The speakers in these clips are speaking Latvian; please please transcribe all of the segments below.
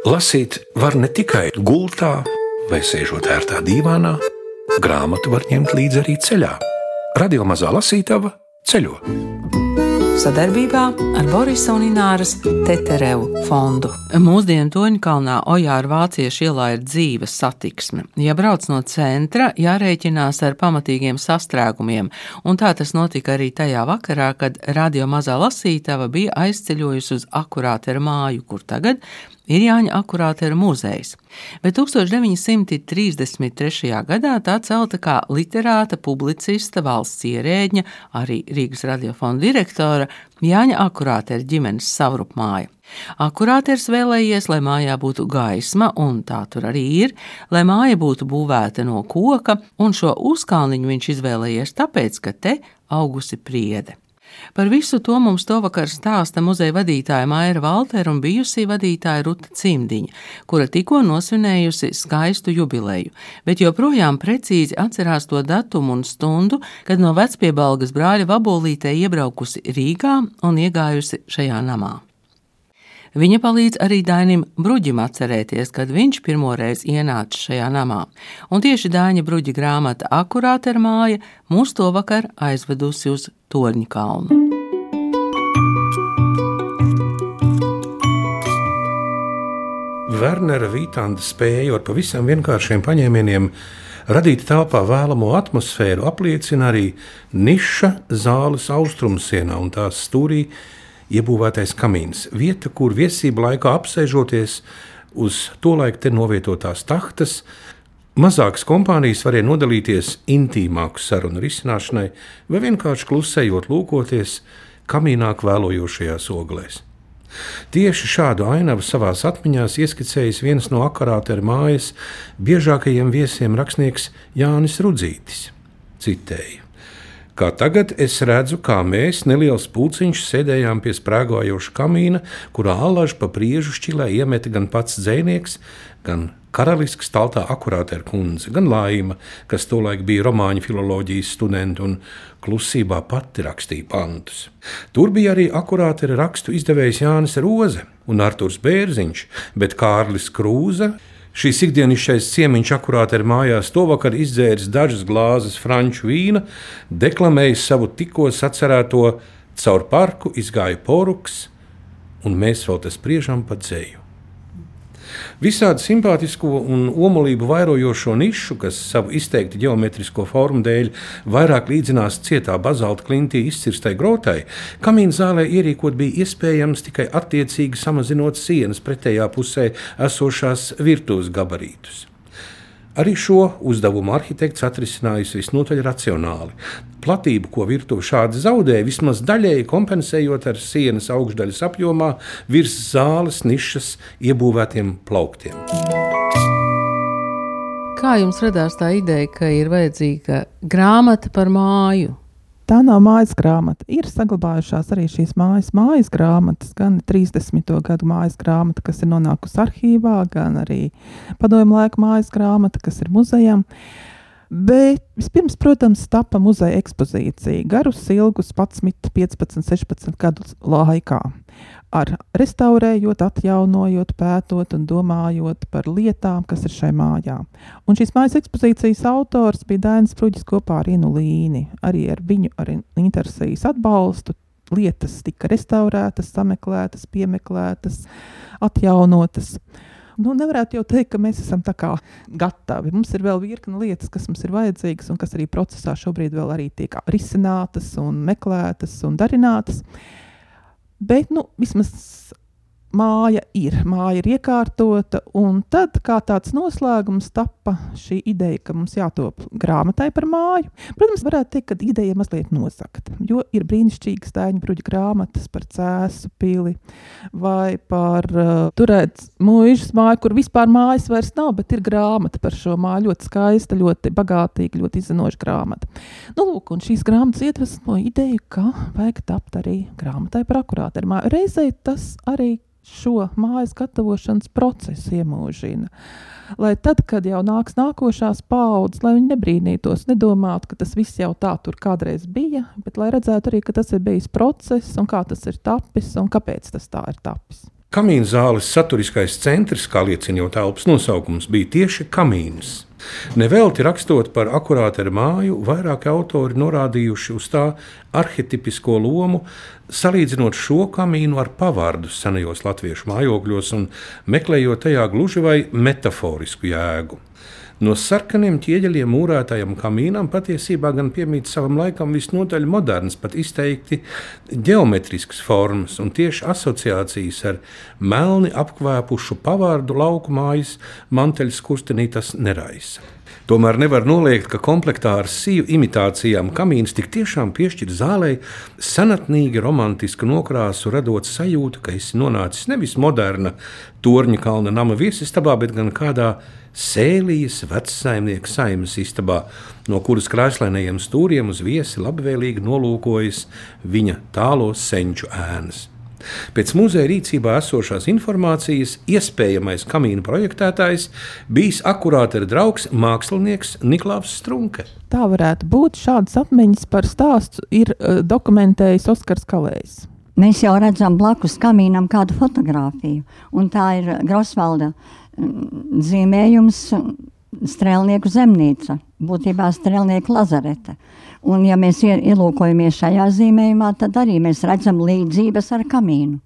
Lasīt var ne tikai gultā vai sēžot ērtā dīvānā, grāmatu var ņemt līdzi arī ceļā. Radio mazā lasītava ceļo. Sadarbībā ar Borisa un Ināras Teterevu fondu. Mūsdienu Toņkalnā Ojāra vāciešu ielā ir dzīves satiksme. Ja brauc no centra, jārēķinās ar pamatīgiem sastrēgumiem, un tā tas notika arī tajā vakarā, kad radio mazā lasītava bija aizceļojusi uz akurāteru māju, kur tagad ir Jāņa akurātera muzejs, bet 1933. gadā tā celta kā literāta, publicista, valsts ierēģņa, arī Rīgas radiofona direktora Jāņa akurātera ģimenes savrupmāja. Akurāters vēlējies, lai mājā būtu gaisma, un tā tur arī ir, lai māja būtu būvēta no koka, un šo uzkalniņu viņš izvēlējies tāpēc, ka te augusi priede. Par visu to mums to vakar stāsta muzeja vadītāja Maira Valtera un bijusī vadītāja Ruta Cimdiņa, kura tikko nosvinējusi skaistu jubileju, bet joprojām precīzi atcerās to datumu un stundu, kad no vecpiebalgas brāļa vabolītē iebraukusi Rīgā un iegājusi šajā namā. Viņa palīdz arī Dainim Bruģim atcerēties, kad viņš pirmoreiz ienāca šajā namā. Un tieši Dāņa Bruģa grāmata Akurāta ar māja mūs to vakar aizvedusi uz Torņa kalnu. Wernera Vītanda spēja ar pavisam vienkāršiem paņēmieniem radīt telpā vēlamo atmosfēru apliecina arī niša zāles austrumsienā un tās stūrī iebūvētais kamīns. Vieta, kur viesību laikā apsēžoties uz to laiku te novietotās tahtas, mazākas kompānijas varēja nodalīties intīmāku sarunu risināšanai vai vienkārši klusējot, lūkoties kamīnā kvēlojošajās oglēs. Tieši šādu ainavu savā atmiņā ieskicējis viens no akarātera mājas biežākajiem viesiem rakstnieks Jānis Rudzītis. Citēju: Kā tagad es redzu, kā mēs, neliels pulciņš, sēdējām pie sprāgojoša kamīna, kurā allaž pa priežu šķilē iemeta gan pats dzēnieks, gan karalisks taltā akurātēra kundze, gan Laima, kas tolaik bija romāņu filoloģijas studenta un klusībā pati rakstīja pantus. Tur bija arī akurātēra rakstu izdevējs Jānis Roze un Arturs Bērziņš, bet Kārlis Krūze Šīs ikdienišķais ciemiņš akurāti ir mājās to vakar izdzēris dažas glāzes franču vīna, deklamējis savu tikko sacerēto caur parku izgāja poruks, un mēs vēl te spriežam pa dzēju. Visādi simpātisko un omulību vairojošo nišu, kas savu izteikti geometrisko formu dēļ vairāk līdzinās cietā bazalta klintī izcirstai grotai, kamīna zālē ierīkot bija iespējams tikai attiecīgi samazinot sienas pretējā pusē esošās virtuves gabarītus. Arī šo uzdevumu arhitekts atrisinājis visnotaļ racionāli. Platību, ko virtuve šādi zaudēja, vismaz daļēji kompensējot ar sienas augšdaļas apjomā virs zāles nišas iebūvētiem plauktiem. Kā jums radās tā ideja, ka ir vajadzīga grāmata par māju? Tā nav mājas grāmata. Ir saglabājušās arī šīs mājas, mājas grāmatas, gan 30. gadu mājas grāmata, kas ir nonākusi arhīvā, gan arī padomju laika mājas grāmata, kas ir muzejam. Bet vispirms, protams, tapa muzeja ekspozīcija garus, ilgus 11, 15, 16 gadu laikā ar restaurējot, atjaunojot, pētot un domājot par lietām, kas ir šai mājā. Un šīs mājas ekspozīcijas autors bija Dainis Prūģis kopā ar Inu Līni. Arī ar viņu ar interesijas atbalstu lietas tika restaurētas, sameklētas, piemeklētas, atjaunotas. Nu, nevarētu jau teikt, ka mēs esam gatavi. Mums ir vēl virkne lietas, kas mums ir vajadzīgas un kas arī procesā šobrīd vēl arī tiek risinātas un meklētas un darinātas. Bet nu, vismaz māja ir, māja ir iekārtota, un tad kā tāds noslēgums tapa šī ideja, ka mums jātop grāmatai par māju. Protams, varētu teikt, ka ideja mazliet nozagta, jo ir brīnišķīgas tēņu bruģu grāmatas par cēsu pili vai par uh, turēt mūžas māju, kur vispār mājas vairs nav, bet ir grāmata par šo māju, ļoti skaista, ļoti bagātīga, ļoti izzinoša grāmata. Nu, lūk, un šīs grāmatas ietves no ideju, ka vajag tapt arī grāmatai par akurātu. Reizē tas arī šo mājas gatavošanas procesu iemūžina. Lai tad, kad jau nāks nākošās paudzes, lai viņi nebrīnītos, nedomātu, ka tas viss jau tā tur kādreiz bija, bet lai redzētu arī, ka tas ir bijis process un kā tas ir tapis un kāpēc tas tā ir tapis. Kamīna zāles saturiskais centrs, kā liecina jau telpas nosaukums, bija tieši kamīns. Nevelti rakstot par akurāteru māju, vairāki autori norādījuši uz tā arhetipisko lomu, salīdzinot šo kamīnu ar pavārdu senajos latviešu mājokļos un meklējot tajā gluži vai metaforisku jēgu. No sarkaniem ķieģeļiem mūrētajam kamīnam patiesībā gan piemīt savam laikam visnotaļ moderns, pat izteikti geometrisks formas un tieši asociācijas ar melni apkvēpušu pavārdu lauku mājas manteļas kurstenī tas neraisa. Tomēr nevar noliegt, ka komplektā ar sīvu imitācijām kamīns tik tiešām piešķir zālē senatnīgi romantisku nokrāsu, radot sajūtu, ka esi nonācis nevis moderna torņa kalna nama viesistabā, bet gan kādā sēlijas vecsaimnieka saimas istabā, no kuras krāšņainajiem stūriem uz viesi labvēlīgi nolūkojas viņa tālos senču ēnas. Pēc muzeja rīcībā esošās informācijas iespējamais kamīna projektētājs bijis akurāta draugs mākslinieks Niklaus Strunke. Tā varētu būt. Šādas atmiņas par stāstu ir uh, dokumentējis Oskars Kalējs. Mēs jau redzam blakus kamīnam kādu fotografiju, un tā ir Grosvalda mm, zīmējums Strēlnieku zemnīca, būtībā Strēlnieku lazarete. Un, ja mēs ielūkojamies šajā zīmējumā, tad arī mēs redzam līdzības ar kamīnu.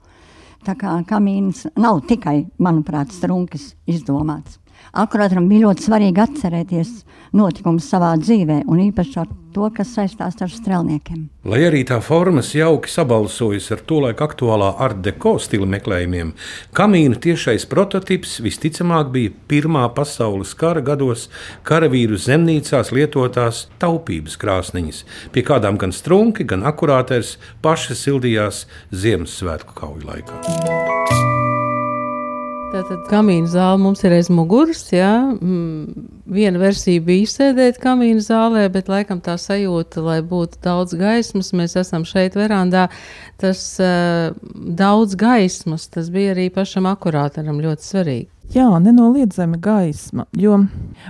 Tā kā kamīns nav tikai, manuprāt, strunkis izdomāts. Akurātram bija ļoti svarīgi atcerēties notikumus savā dzīvē, un īpaši ar to, kas saistās ar strēlniekiem. Lai arī tā formas jauki sabalsojas ar to laika aktuālā art deko stila meklējumiem, kamīna tiešais prototyps visticamāk bija Pirmā pasaules kara gados karavīru zemnīcās lietotās taupības krāsniņas, pie kādām gan strunki, gan akurāters paši sildījās Ziemassvētku kauju laikā. Tātad kamīna zāle mums ir aiz muguras. Jā. Mm, viena versija bija izsēdēt kamīna zālē, bet laikam tā sajūta, lai būtu daudz gaismas, mēs esam šeit verandā. Tas uh, daudz gaismas, tas bija arī pašam akurātaram ļoti svarīgi. Jā, nenoliedzami gaisma, jo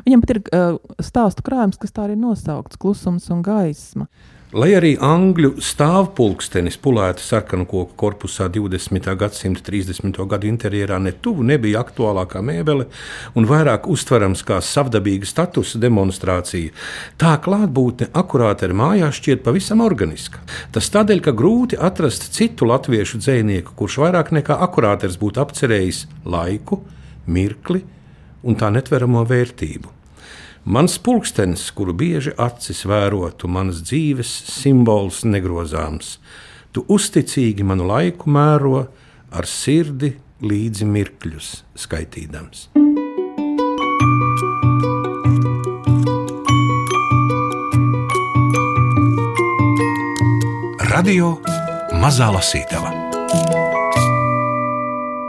viņam pat ir uh, stāstu krājums, kas tā arī nosaukts - klusums un gaisma. Lai arī angļu stāvpulkstenis pulēta sarkanu koku korpusā 20. gadsimta 30. gadu interjerā netuvu nebija aktuālākā mēbele un vairāk uztverams kā savdabīga statusa demonstrācija, tā klātbūtne akurāta ar mājās šķiet pavisam organiska. Tas tādēļ, ka grūti atrast citu latviešu dzinieku, kurš vairāk nekā akurāters būtu apcerējis laiku, mirkli un tā netveramo vērtību. Mans pulkstenis, kuru bieži acis vērotu, manas dzīves simbols negrozāms. Tu uzticīgi manu laiku mēro ar sirdi līdzi mirkļus skaitīdams. Radio Mazā Lasītava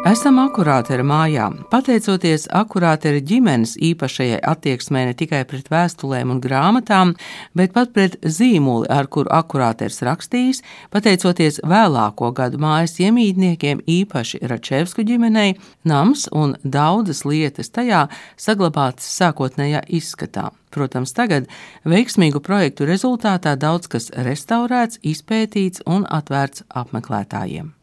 Esam akurātera mājā. Pateicoties akurātera ģimenes īpašajai attieksmē ne tikai pret vēstulēm un grāmatām, bet pat pret zīmoli, ar kuru akurāters rakstījis, pateicoties vēlāko gadu mājas iemītniekiem, īpaši Račevsku ģimenei, nams un daudzas lietas tajā saglabātas sākotnējā izskatā. Protams, tagad veiksmīgu projektu rezultātā daudz kas restaurēts, izpētīts un atvērts apmeklētājiem.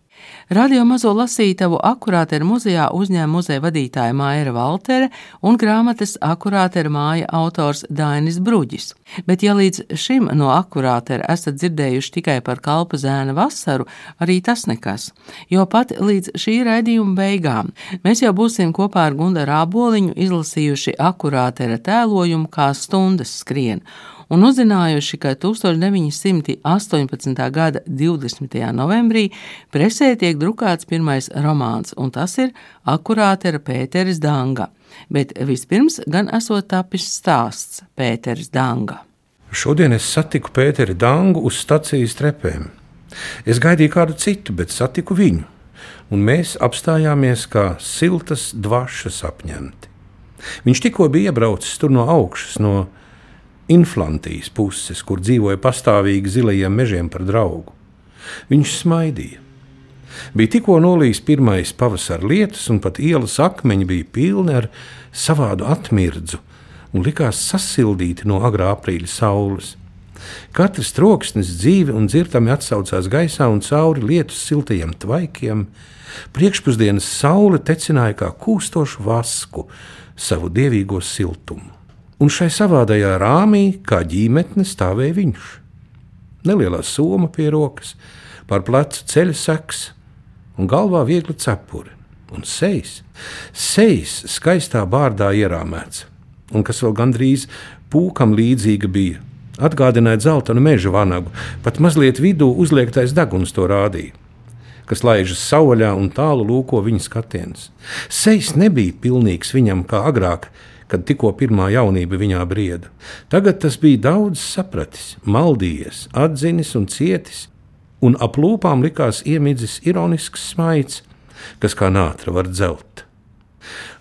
Radio mazo lasītavu akurāteru muzejā uzņēma muzeja vadītāja Maira Valtere un grāmatas akurāteru māja autors Dainis Bruģis. Bet, ja līdz šim no akurātera esat dzirdējuši tikai par kalpa zēna vasaru, arī tas nekas, jo pat līdz šī raidījuma beigām mēs jau būsim kopā ar Gundaru Āboliņu izlasījuši akurātera tēlojumu kā stundas skrien un uzzinājuši, ka 1918. gada 20. novembrī presē tiek drukāts pirmais romāns, un tas ir akurātera Pēteris Danga. Bet vispirms gan esot tapis stāsts Pēteris Danga. Šodien es satiku Pēteri Dangu uz stacijas trepēm. Es gaidīju kādu citu, bet satiku viņu, un mēs apstājāmies kā siltas dvašas apņemti. Viņš tikko bija iebraucis tur no augšas, no Inflantijas puses, kur dzīvoja pastāvīgi zilajiem mežiem par draugu. Viņš smaidīja. Bija tikko nolījis pirmais pavasara lietus, un pat ielas akmeņi bija pilni ar savādu atmirdzu un likās sasildīti no agrā aprīļa saules. Katrs troksnis dzīvi un dzirdami atsaucās gaisā un cauri lietus siltajiem tvaikiem. Priekšpusdienas saule tecināja kā kūstošu vasku savu dievīgo siltumu. Un šai savādajā rāmī, kā ģīmetne, stāvēja viņš. Nelielā soma pie rokas, pār plecu ceļa seks un galvā viegli cepuri un sejas. Sejas skaistā bārdā ierāmēts, un kas vēl gandrīz pūkam līdzīga bija. Atgādināja dzeltenu meža vanagu, pat mazliet vidū uzliektais deguns to rādīja kas laižas sauļā un tālu lūko viņa skatiens. Sejs nebija pilnīgs viņam kā agrāk, kad tikko pirmā jaunība viņā brieda. Tagad tas bija daudz sapratis, maldījies, atzinis un cietis, un ap lūpām likās iemidzis ironisks smaids, kas kā nātra var dzelt.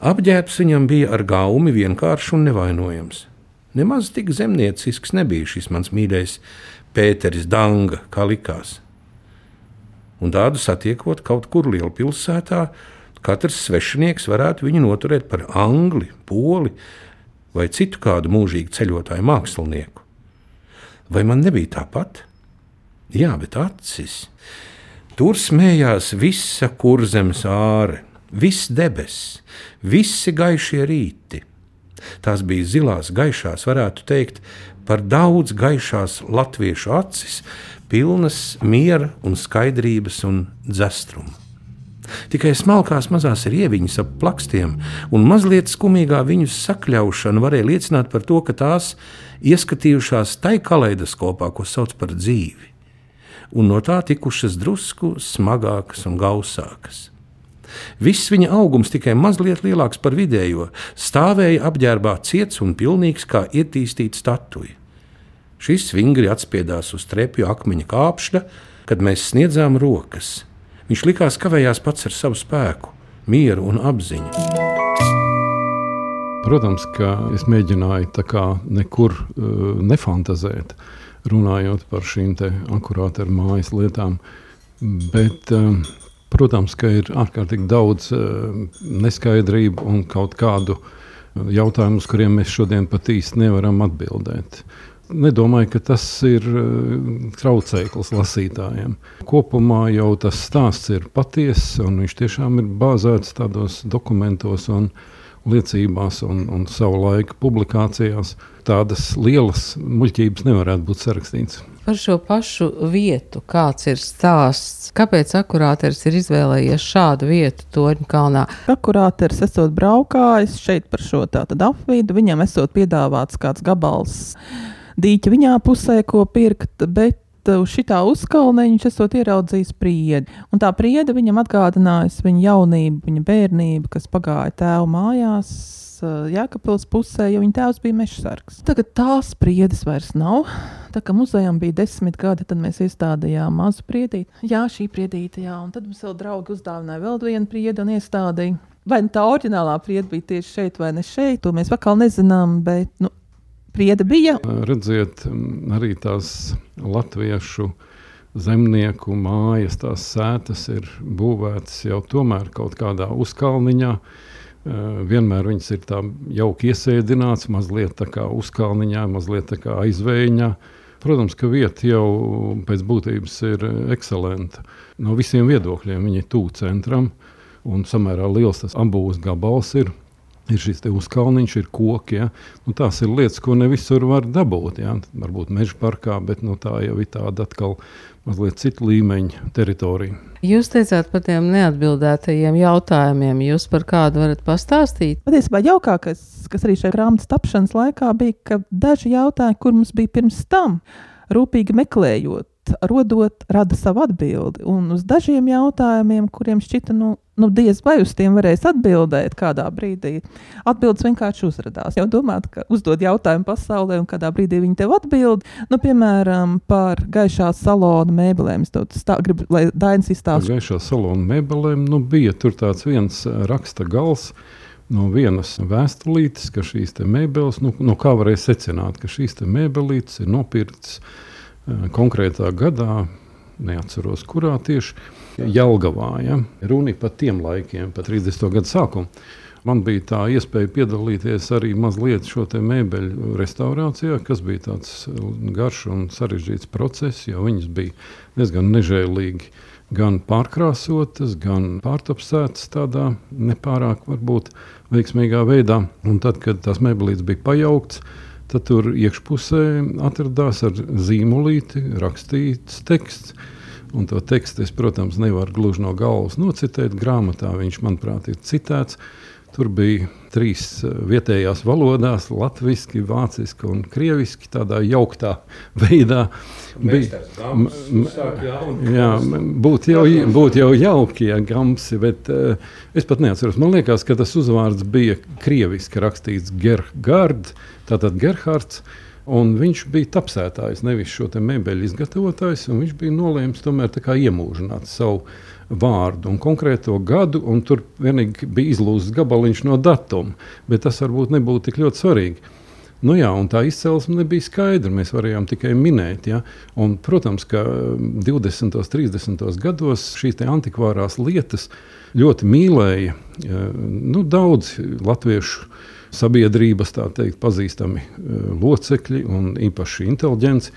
Apģērbs viņam bija ar gaumi vienkāršs un nevainojams. Nemaz tik zemniecisks nebija šis mans mīļais Pēteris Danga, kā likās. Un tādu satiekot kaut kur lielpilsētā, katrs svešinieks varētu viņu noturēt par angli, poli vai citu kādu mūžīgu ceļotāju mākslinieku. Vai man nebija tāpat? Jā, bet acis. Tur smējās visa kurzemes āre, viss debesis, visi gaišie rīti. Tās bija zilās, gaišās, varētu teikt, par daudz gaišās latviešu acis, pilnas miera un skaidrības un dzestruma. Tikai smalkās mazās rieviņas ap plakstiem un mazliet skumīgā viņu sakļaušana varēja liecināt par to, ka tās ieskatījušās tai kaleidoskopā, ko sauc par dzīvi un no tā tikušas drusku smagākas un gausākas. Viss viņa augums tikai mazliet lielāks par vidējo, stāvēja apģērbā ciets un pilnīgs kā ietīstīta statuja. Šis vingri atspiedās uz trepju akmeņa kāpšļa, kad mēs sniedzām rokas. Viņš likās kavējās pats ar savu spēku, mieru un apziņu. Protams, ka es mēģināju nekur uh, nefantazēt. Uh, runājot par šīm akurāta ar mājas lietām. Bet, um, protams, ka ir ārkārtīgi daudz uh, neskaidrību un kaut kādu jautājumu, uz kuriem mēs šodien pat īsti nevaram atbildēt. Nedomāju, ka tas ir uh, traucēklis lasītājiem. Kopumā jau tas stāsts ir patiess, un viņš tiešām ir bāzēts tādos dokumentos un liecībās un, un savu laiku publikācijās tādas lielas muļķības nevarētu būt sarakstīts. Par šo pašu vietu, kāds ir stāsts, kāpēc akurāters ir izvēlējies šādu vietu Torņa kalnā? Akurāters esot braukājis šeit par šo tātad apvidu, viņam esot piedāvāts kāds gabals dīķa viņā pusē, ko pirkt, bet uz šitā uzkalne viņš esot ieraudzījis priedi. Un tā priede viņam atgādinājusi viņa jaunību, viņa bērnību, kas pagāja tēva mājās Eh, Jēkabpils pusē, jo viņa tēvs bija mežsargs. Tagad tās priedes vairs nav. Tā kā muzejam bija desmit gadi, tad mēs iestādījām mazu priedīti. Jā, šī priedīte, jā, un tad mums vēl draugi uzdāvināja vēl vienu priedi un iestādīja. Vai nu tā oriģinālā priede bija tieši šeit vai ne šeit, to mēs vēl nezinām, bet nu, priede bija. Redziet, arī tās latviešu zemnieku mājas, tās sētas ir būvētas jau tomēr kaut kādā uzkalniņā. Vienmēr viņas ir tā jauki iesēdināts, mazliet tā kā uzkalniņā, mazliet tā kā aizvējiņā. Protams, ka vieta jau pēc būtības ir ekscelenta. No visiem viedokļiem viņa ir tuvu centram, un samērā liels tas ambūs gabals ir. Ir šis uzkalniņš, ir koki. Ja? Nu, tās ir lietas, ko ne visur var dabūt. Ja? Varbūt meža parkā, bet nu, tā jau ir tāda atkal mazliet citu līmeņu teritorija. Jūs teicāt par tiem neatbildētajiem jautājumiem. Jūs par kādu varat pastāstīt? Patiesībā jaukākais, kas arī šajā grāmatas tapšanas laikā bija, ka daži jautājumi, kur mums bija pirms tam, rūpīgi meklējot, rodot, rada savu atbildi. Un uz dažiem jautājumiem, kuriem šķita, nu, nu diez vai uz tiem varēs atbildēt kādā brīdī, atbildes vienkārši uzrādās. Jau domāt, ka uzdod jautājumu pasaulē, un kādā brīdī viņi tev atbild, nu, piemēram, par gaišā salona mēbelēm. Es tā, gribu, lai Dainis izstāsta. Par gaišā salona mēbelēm nu, bija tur tāds viens eh, raksta gals no vienas vēstulītes, ka šīs mēbeles, nu, no kā varēja secināt, ka šīs mēbelītes ir nopirktas konkrētā gadā, neatceros, kurā tieši Jelgavā. Ja? Runa par tiem laikiem, pa 30. gadu sākumu. Man bija tā iespēja piedalīties arī mazliet šo mēbeļu restaurācijā, kas bija tāds garš un sarežģīts process, jo viņas bija diezgan nežēlīgi gan pārkrāsotas, gan pārtapsētas tādā nepārāk varbūt veiksmīgā veidā. Un tad, kad tās mēbelītes bija pajauktas, tad tur iekšpusē atradās ar zīmolīti rakstīts teksts. Un to tekstu es, protams, nevaru gluži no galvas nocitēt. Grāmatā viņš, manuprāt, ir citēts. Tur bija trīs eh, vietējās valodās, latviešu, vāciski un krieviski, tādā jauktā veidā. Bija, jā, būtu jau, būt jau jauki, ja gamsi, bet uh, es pat neatceros. Man liekas, ka tas uzvārds bija krieviski rakstīts Gerhards, tātad Gerhards. Un viņš bija tapsētājs, nevis šo mēbeļu izgatavotājs. Viņš bija nolēmis tomēr iemūžināt savu vārdu un konkrēto gadu, un tur vienīgi bija izlūzts gabaliņš no datuma, bet tas varbūt nebūtu tik ļoti svarīgi. Nu jā, tā izcelsme nebija skaidra. Mēs varējām tikai minēt. Ja? Un, protams, ka 20. un 30. gados šīs antikvārās lietas ļoti mīlēja nu, daudz latviešu sabiedrības teikt, pazīstami locekļi un īpaši inteliģents.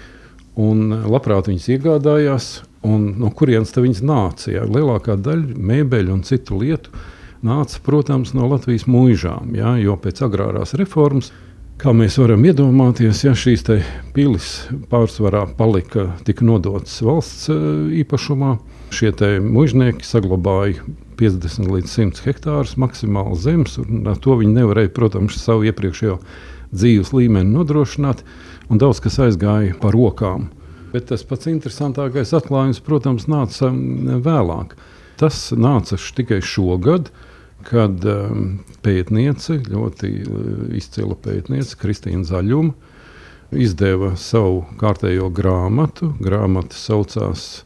Un labprāt viņas iegādājās, un no kurienes viņas nāca. Jā. Lielākā daļa mēbeļu un citu lietu nāca, protams, no Latvijas mūžām, jā, jo pēc agrārās reformas. Kā mēs varam iedomāties, ja šīs pilis pārsvarā palika tik nodotas valsts e, īpašumā, šie mužnieki saglabāja 50 līdz 100 hektārus maksimāli zemes, un to viņi nevarēja, protams, savu iepriekšējo dzīves līmeni nodrošināt, un daudz kas aizgāja pa rokām. Bet tas pats interesantākais atklājums, protams, nāca um, vēlāk. Tas nāca tikai šogad, kad um, pētniece, ļoti uh, izcila pētniece, Kristīna Zaļuma, izdeva savu kārtējo grāmatu. Grāmata saucās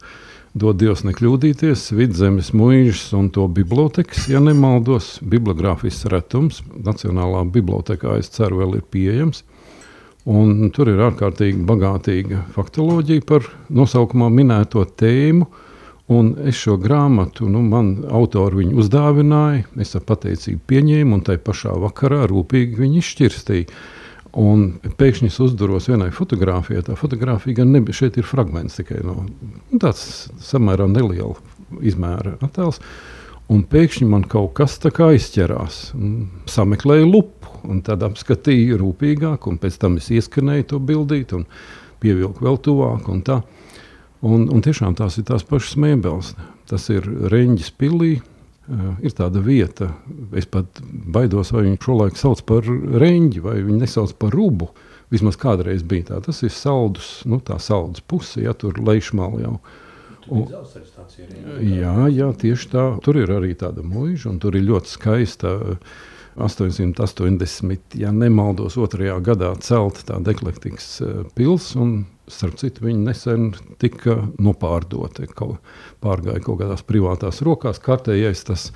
Dod Dievs nekļūdīties, Vidzemes mūžs un to bibliotekas, ja nemaldos, bibliogrāfisks retums. Nacionālā bibliotekā, es ceru, vēl ir pieejams. Un tur ir ārkārtīgi bagātīga faktoloģija par nosaukumā minēto tēmu. Un es šo grāmatu, nu, man autori viņu uzdāvināja, es ar pateicību pieņēmu, un tai pašā vakarā rūpīgi viņu izšķirstīju. Un pēkšņi es uzduros vienai fotografijai. Tā fotografija gan nebija, šeit ir fragments tikai no nu, tāds samērā neliela izmēra attēls. Un pēkšņi man kaut kas tāds aizķerās. Sameklēju lupu un tad apskatīju rūpīgāk, un pēc tam es ieskanēju to bildīt un pievilku vēl tuvāk. Un tā. un, un tiešām tās ir tās pašas mēbeles. Tas ir Reņģis pilī. Uh, ir tāda vieta, es pat baidos, vai viņi šolaik sauc par reņģi, vai viņi nesauc par rubu. Vismaz kādreiz bija tā. Tas ir saldus, nu, tā saldus puse, ja tur lejšmāli jau. Un, jā, jā, tieši tā. Tur ir arī tāda mūža, un tur ir ļoti skaista uh, 880, ja nemaldos, otrajā gadā celta tāda eklektikas eh, pilsēta. Starp citu, viņi nesen tika nopārdoti. Kaut, pārgāja kaut kādās privātās rokās. Kārtējais tas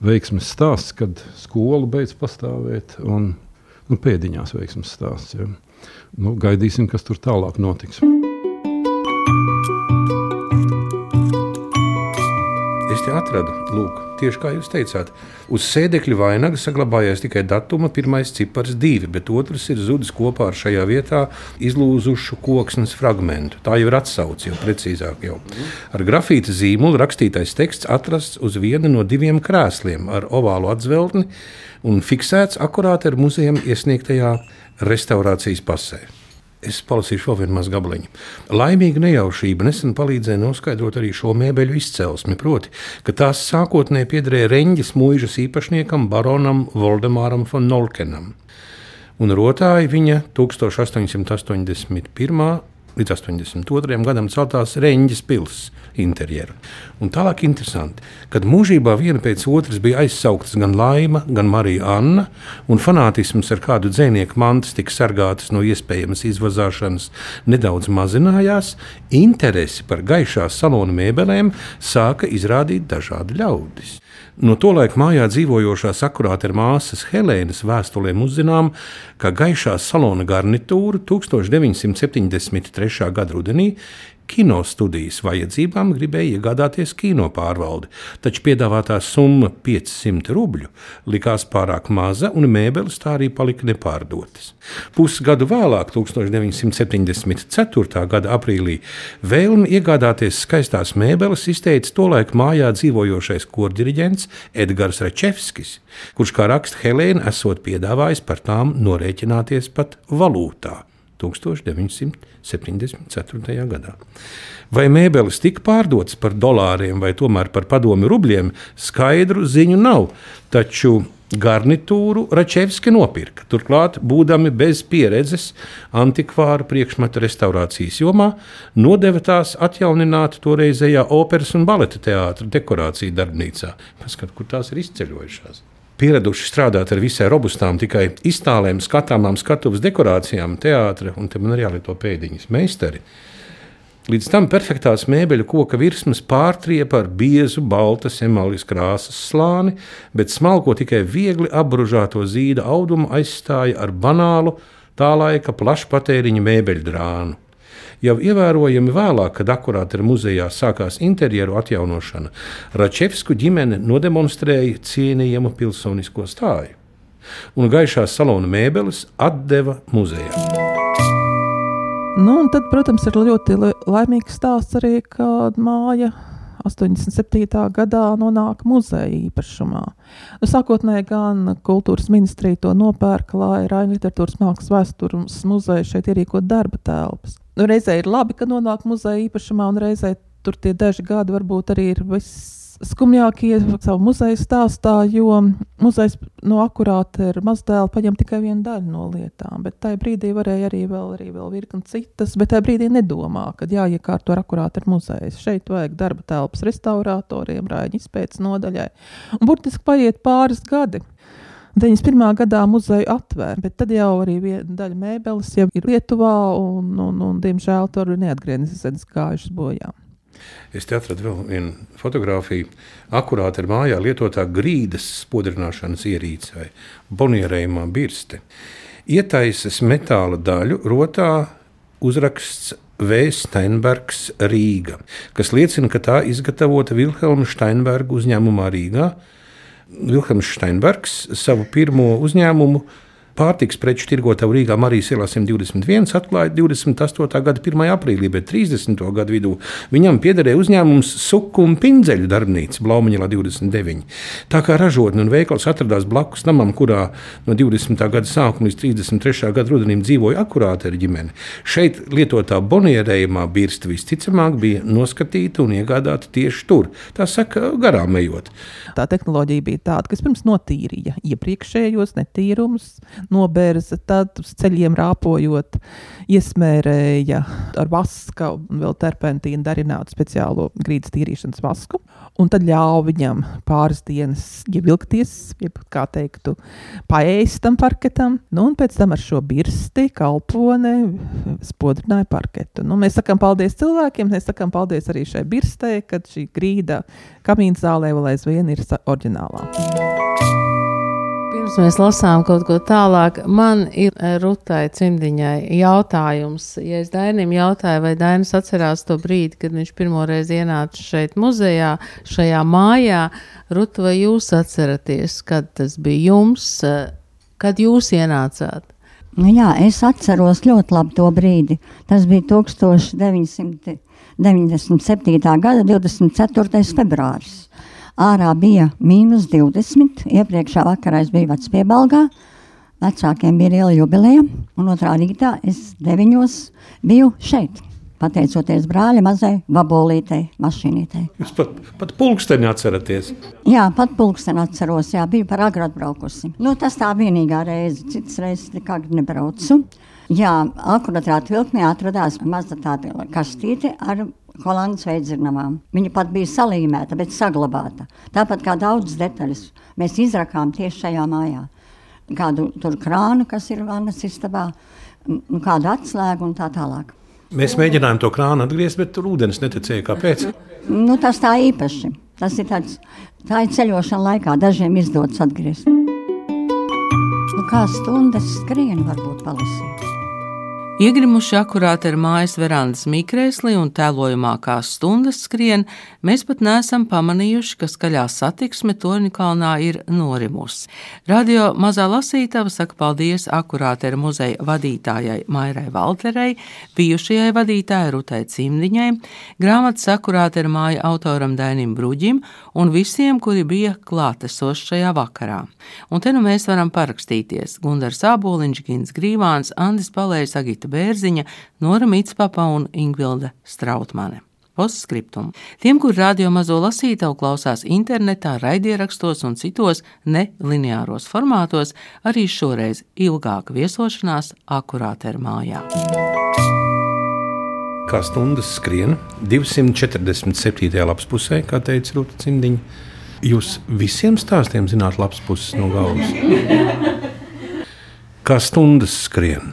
veiksmes stāsts, kad skola beidz pastāvēt un nu, pēdiņās veiksmes stāsts. Ja. Nu, gaidīsim, kas tur tālāk notiks. Es te atradu, lūk, tieši kā jūs teicāt. Uz sēdekļa vainaga saglabājās tikai datuma pirmais cipars, divi, bet otrs ir zudis kopā ar šajā vietā izlūzušu koksnes fragment. Tā jau ir atsauce, jau precīzāk. Jau. Ar grafīta zīmolu rakstītais teksts atrasts uz viena no diviem krēsliem ar ovālu atzveltni un fiksēts akurāti ar muzejam iesniegtajā restaurācijas pasē. Es palasīšu vēl vienu mazu gabaliņu. Laimīga nejaušība nesen palīdzēja noskaidrot arī šo mēbeļu izcelsmi. Proti, ka tās sākotnēji piederēja Reņģis mūžas īpašniekam baronam Voldemāram von Nolkenam. Un rotāja viņa 1881 līdz 82. gadam celtās Reņģis pilsētas interjeru. Un tālāk interesanti, kad mūžībā viena pēc otras bija aizsauktas gan Laima, gan Marija Anna, un fanātisms ar kādu dzinieku mantas tika sargātas no iespējamas izvazāšanas nedaudz mazinājās, interesi par gaišās salona mēbelēm sāka izrādīt dažādi ļaudis. No to laika mājā dzīvojošā sakurāta ar māsas Helēnas vēstulēm uzzinām, ka gaišā salona garnitūra 1973. gada rudenī kinostudijas vajadzībām gribēja iegādāties kino pārvaldi, taču piedāvātā summa 500 rubļu likās pārāk maza, un mēbeles tā arī palika nepārdotas. Pusgadu vēlāk, 1974. gada aprīlī, vēlmi iegādāties skaistās mēbeles izteica tolaik mājā dzīvojošais korģiriģents Edgars Rečevskis, kurš, kā raksta Helēna, esot piedāvājis par tām norēķināties pat valūtā. 1974. gadā. Vai mēbeles tika pārdotas par dolāriem vai tomēr par padomi rubļiem, skaidru ziņu nav. Taču garnitūru Račevski nopirka. Turklāt, būdami bez pieredzes antikvāra priekšmetu restaurācijas jomā, nodeva tās atjaunināt toreizējā operas un baleta teātra dekorāciju darbnīcā. Paskat, kur tās ir izceļojušās pieraduši strādāt ar visai robustām, tikai iztālēm, skatāmām skatuves dekorācijām, teātris, un te man arī jālieto pēdiņas meistari. Līdz tam perfektās mēbeļu koka virsmas pārtriepa ar biezu, baltas emalijas krāsas slāni, bet smalko tikai viegli apbružāto zīda audumu aizstāja ar banālu tā laika plašpatēriņa mēbeļu drānu. Jau ievērojami vēlāk, kad akurāti ar muzejā sākās interjeru atjaunošana, Račevsku ģimene nodemonstrēja cienījamu pilsonisko stāju, un gaišās salona mēbeles atdeva muzejā. Nu, tad, protams, ir ļoti laimīgs stāsts arī, kad māja 87. gadā nonāk muzeja īpašumā. Nu, sākotnēji gan kultūras ministrija to nopērka, lai Raina literatūras mākslas vēstures muzeja šeit ierīkot darba telpas. Nu, reizē ir labi, ka nonāk muzeja īpašumā, un reizē tur tie daži gadi varbūt arī ir viss skumjākie savu muzeja stāstā, jo muzejs no akurāta ir mazdēla paņem tikai vienu daļu no lietām, bet tajā brīdī varēja arī vēl, arī vēl virkni citas, bet tajā brīdī nedomā, ka jāiekārto ar akurāta ir muzejs. Šeit vajag darba telpas restauratoriem, rāņu izpētes nodaļai, un burtiski paiet pāris gadi. 91. gadā muzeju atvēra, bet tad jau arī daļa mēbeles jau ir Lietuvā, un, un, un diemžēl tur ir neatgriezeniski gājušas bojā. Es te atradu vēl vienu fotografiju. Akurāti ar mājā lietotā grīdas spodrināšanas ierīce vai bonierējumā birste. Ietaisas metāla daļu rotā uzraksts V. Steinbergs Rīga, kas liecina, ka tā izgatavota Vilhelma Steinberga uzņēmumā Rīgā. Vilhelms Steinbergs savu pirmo uzņēmumu Pārtiks preču tirgotavu Rīgā Marijas ielā 121 atklāja 28. gada 1. aprīlī, bet 30. gada vidū viņam piederēja uzņēmums Suku un Pinzeļu darbnīca Blaumaņā 29. Tā kā ražotne un veikals atradās blakus namam, kurā no 20. gada sākuma līdz 33. gada rudenim dzīvoja akurāta ar ģimeni, šeit lietotā bonierējumā birsta visticamāk bija noskatīta un iegādāta tieši tur. Tā saka, garām ejot. Tā tehnoloģija bija tāda, kas pirms notīrīja iepriekšējos netīrumus, nobērza, tad uz ceļiem rāpojot, iesmērēja ar vaska un vēl terpentīnu darinātu speciālo grīdas tīrīšanas vasku. Un tad ļāva viņam pāris dienas ievilkties, jeb kā teiktu, paēst tam parketam. Nu, un pēc tam ar šo birsti, kalpone, spodrināja parketu. Nu, mēs sakām paldies cilvēkiem, mēs sakām paldies arī šai birstei, kad šī grīda kamīna zālē vēl aizvien ir oriģinālā. Pirms mēs lasām kaut ko tālāk, man ir eh, Rutai Cimdiņai jautājums. Ja es Dainim jautāju, vai Dainis atcerās to brīdi, kad viņš pirmoreiz ienāca šeit muzejā, šajā mājā, Ruta, vai jūs atceraties, kad tas bija jums, eh, kad jūs ienācāt? Nu jā, es atceros ļoti labi to brīdi. Tas bija 1997. gada 24. februāris. Ārā bija mīnus 20. Iepriekšā vakarā es biju Vecpiebalgā. Vecākiem bija liela jubileja, un otrā rītā es deviņos biju šeit. Pateicoties brāļa mazai vabolītei, mašīnītei. Jūs pat, pat pulksteni atceraties? Jā, pat pulksteni atceros. Jā, biju par agru atbraukusi. Nu, tas tā vienīgā reize, citas reizes agri nebraucu. Jā, akurat vilknē atradās maza tāda kastīte ar Holandas veidzirnavām. Viņa pat bija salīmēta, bet saglabāta. Tāpat kā daudzas detaļas mēs izrakām tieši šajā mājā. Kādu tur krānu, kas ir vannas istabā, kādu atslēgu un tā tālāk. Mēs mēģinājām to krānu atgriezt, bet tur ūdens neticēja. Kāpēc? Nu, tas tā īpaši. Tas ir tāds, tā ir ceļošana laikā. Dažiem izdodas atgriezt. Nu, kā stundas skrien varbūt palasīt. Iegrimuši akurāti ar mājas verandas mikrēslī un tēlojamākās stundas skrien, mēs pat neesam pamanījuši, ka skaļā satiksme Torņkalnā ir norimusi. Radio mazā lasītava saka paldies akurāti ar muzeja vadītājai Mairai Valterei, bijušajai vadītājai Rutai Cimdiņai, grāmatas akurāti ar māju autoram Dainim Bruģim un visiem, kuri bija klātesoši šajā vakarā. Un te nu mēs varam parakstīties Gundars Āboliņš, Gins Grīvāns, Andis Palējs, Agita Rīta Bērziņa, Nora Mitspapa un Ingvilda Strautmane. Postskriptum. Tiem, kur radio mazo lasītavu klausās internetā, raidierakstos un citos nelineāros formātos, arī šoreiz ilgāka viesošanās akurātē mājā. Kā stundas skrien 247. lapspusē, kā teica Rūta Cimdiņa. Jūs visiem stāstiem zināt labs puses no galvas. Kā stundas skrien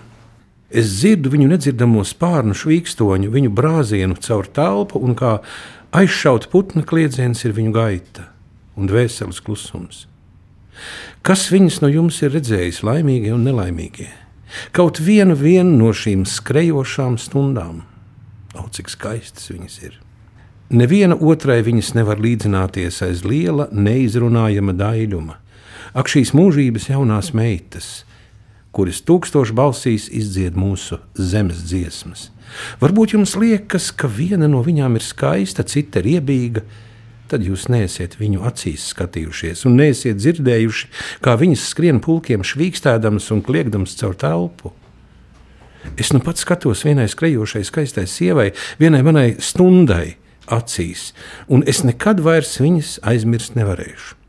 Es dzirdu viņu nedzirdamo spārnu švīkstoņu, viņu brāzienu caur telpu, un kā aizšaut putna kliedziens ir viņu gaita un dvēseles klusums. Kas viņus no jums ir redzējis, laimīgie un nelaimīgie? Kaut vienu, no šīm skrejošām stundām, oh, cik skaistas viņas ir. Neviena otrai viņas nevar līdzināties aiz liela, neizrunājama daļuma. Ak, šīs mūžības jaunās meitas, kuras tūkstošu balsīs izdzied mūsu zemes dziesmas. Varbūt jums liekas, ka viena no viņām ir skaista, cita riebīga. Tad jūs neesiet viņu acīs skatījušies, un neesiet dzirdējuši, kā viņas skrien pulkiem, švīkstēdams un kliegdams caur telpu. Es nu pats skatos vienai skrejošai, skaistai sievai, vienai manai stundai acīs, un es nekad vairs viņas aizmirst nevarēšu.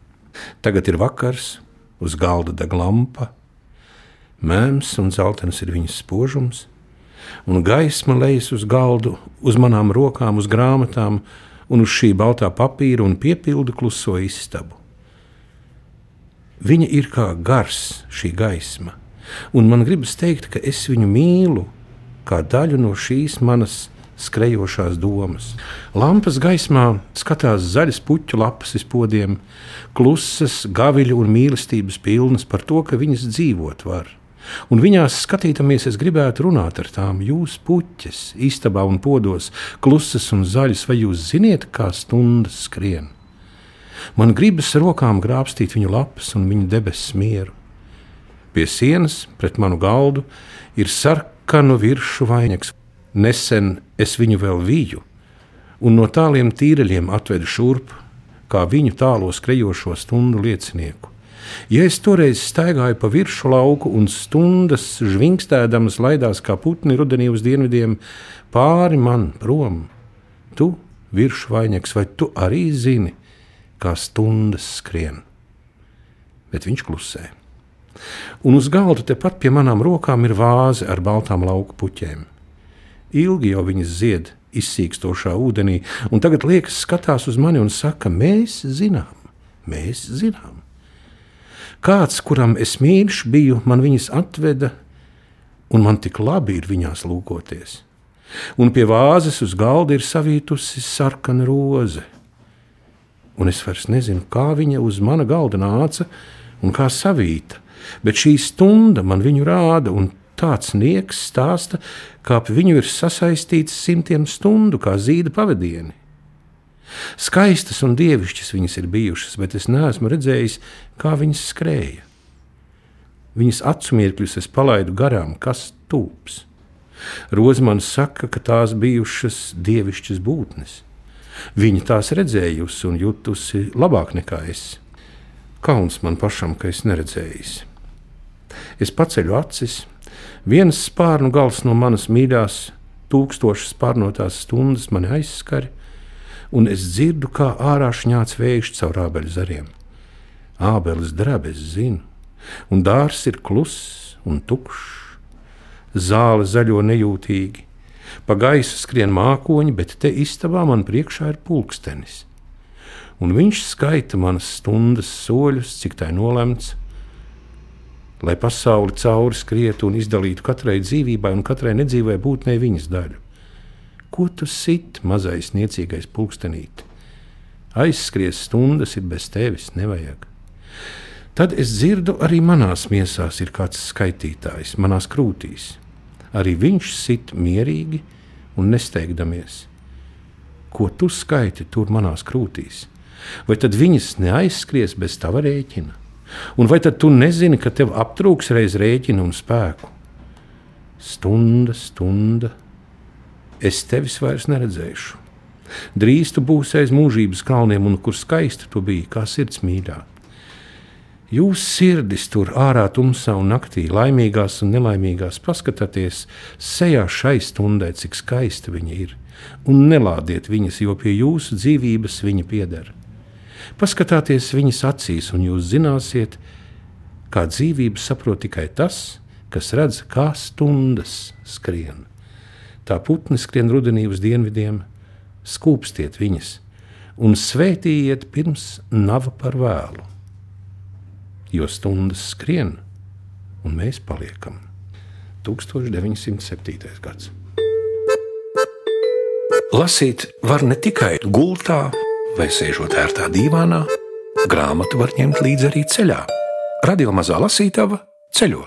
Tagad ir vakars, uz galda deg lampa, Mēms un zeltains ir viņas spožums, un gaisma lejas uz galdu, uz manām rokām, uz grāmatām un uz šī baltā papīra un piepildu kluso istabu. Viņa ir kā gars, šī gaisma, un man gribas teikt, ka es viņu mīlu kā daļu no šīs manas skrejošās domas. Lampas gaismā skatās zaļas puķu lapas uz podiem, klusas, gaviļu un mīlestības pilnas par to, ka viņas dzīvot var. Un viņās skatītamies, es gribētu runāt ar tām. Jūs puķis, istabā un podos, klusas un zaļas, vai jūs ziniet, kā stundas skrien? Man gribas rokām grābstīt viņu lapas un viņu debesu mieru. Pie sienas, pret manu galdu, ir sarkanu virsmu vainags. Nesen es viņu vēl viju, un no tāliem tīreļiem atvedu šurp, kā viņu tālo skrejošo stundu liecinieku. Ja es toreiz staigāju pa virsmu lauku un stundas žvingstēdamas laidās kā putni rudenī uz dienvidiem, pāri man prom, tu, virsmu vainīgs, vai tu arī zini, kā stundas skrien? Bet viņš klusē. Un uz galda tepat pie manām rokām ir vāze ar baltām lauku puķēm. Ilgi jau viņas zied izsīkstošā ūdenī, un tagad liekas, skatās uz mani un saka, mēs zinām, mēs zinām. Kāds, kuram es mīļš biju, man viņas atveda, un man tik labi ir viņās lūkoties. Un pie vāzes uz galda ir savītusi sarkana roze. Un es vairs nezinu, kā viņa uz mana galda nāca un kā savīta, bet šī stunda man viņu rāda, un tāds nieks stāsta, kā ap viņu ir sasaistīts simtiem stundu, kā zīda pavadieni. Skaistas un dievišķas viņas ir bijušas, bet es neesmu redzējis, kā viņas skrēja. Viņas acu mirkļus es palaidu garām, kas tūps. Rozmans saka, ka tās bijušas dievišķas būtnes. Viņa tās redzējusi un jutusi labāk nekā es. Kauns man pašam, ka es neredzēju. Es paceļu acis, viens spārnu gals no manas mīļās, tūkstošas spārnotās stundas mani aizskari, un es dzirdu, kā ārā šņāts vējš caur ābeļu zariem. Ābeles drēb, es zinu, un dārs ir kluss un tukšs, zāle zaļo nejūtīgi. Pa gaisu skrien mākoņi, bet te istabā man priekšā ir pulkstenis. Un viņš skaita manas stundas soļus, cik tā ir nolemts, lai pasauli cauri skrietu un izdalītu katrai dzīvībai un katrai nedzīvai būtnei viņas daļu. Ko tu sit, mazais niecīgais pulkstenīt? Aizskries stundas ir bez tevis, nevajag. Tad es dzirdu, arī manās miesās ir kāds skaitītājs, manās krūtīs. arī viņš sit mierīgi un nesteigdamies. Ko tu skaiti tur manās krūtīs? Vai tad viņas neaizskries bez tava rēķina? Un vai tad tu nezini, ka tev aptrūks reiz rēķina un spēku? Stunda, stunda, es tevis vairs neredzēšu. Drīz tu būsi aiz mūžības kalniem, un kur skaisti tu biji, kā sirds mīļā. Jūs sirdis tur ārā tumsā un naktī, laimīgās un nelaimīgās, paskatieties sejā šai stundai, cik skaista viņa ir, un nelādiet viņas, jo pie jūsu dzīvības viņa pieder. Paskatieties viņas acīs, un jūs zināsiet, kā dzīvību saprot tikai tas, kas redz, kā stundas skrien. Tā putni skrien rudenī uz dienvidiem, skūpstiet viņas un svētījiet pirms nav par vēlu. Jo stundas skrien, un mēs paliekam. 1907. gads. Lasīt var ne tikai gultā vai sēžot ērtā dīvānā, grāmatu var ņemt līdzi arī ceļā. Radio mazā lasītava ceļo.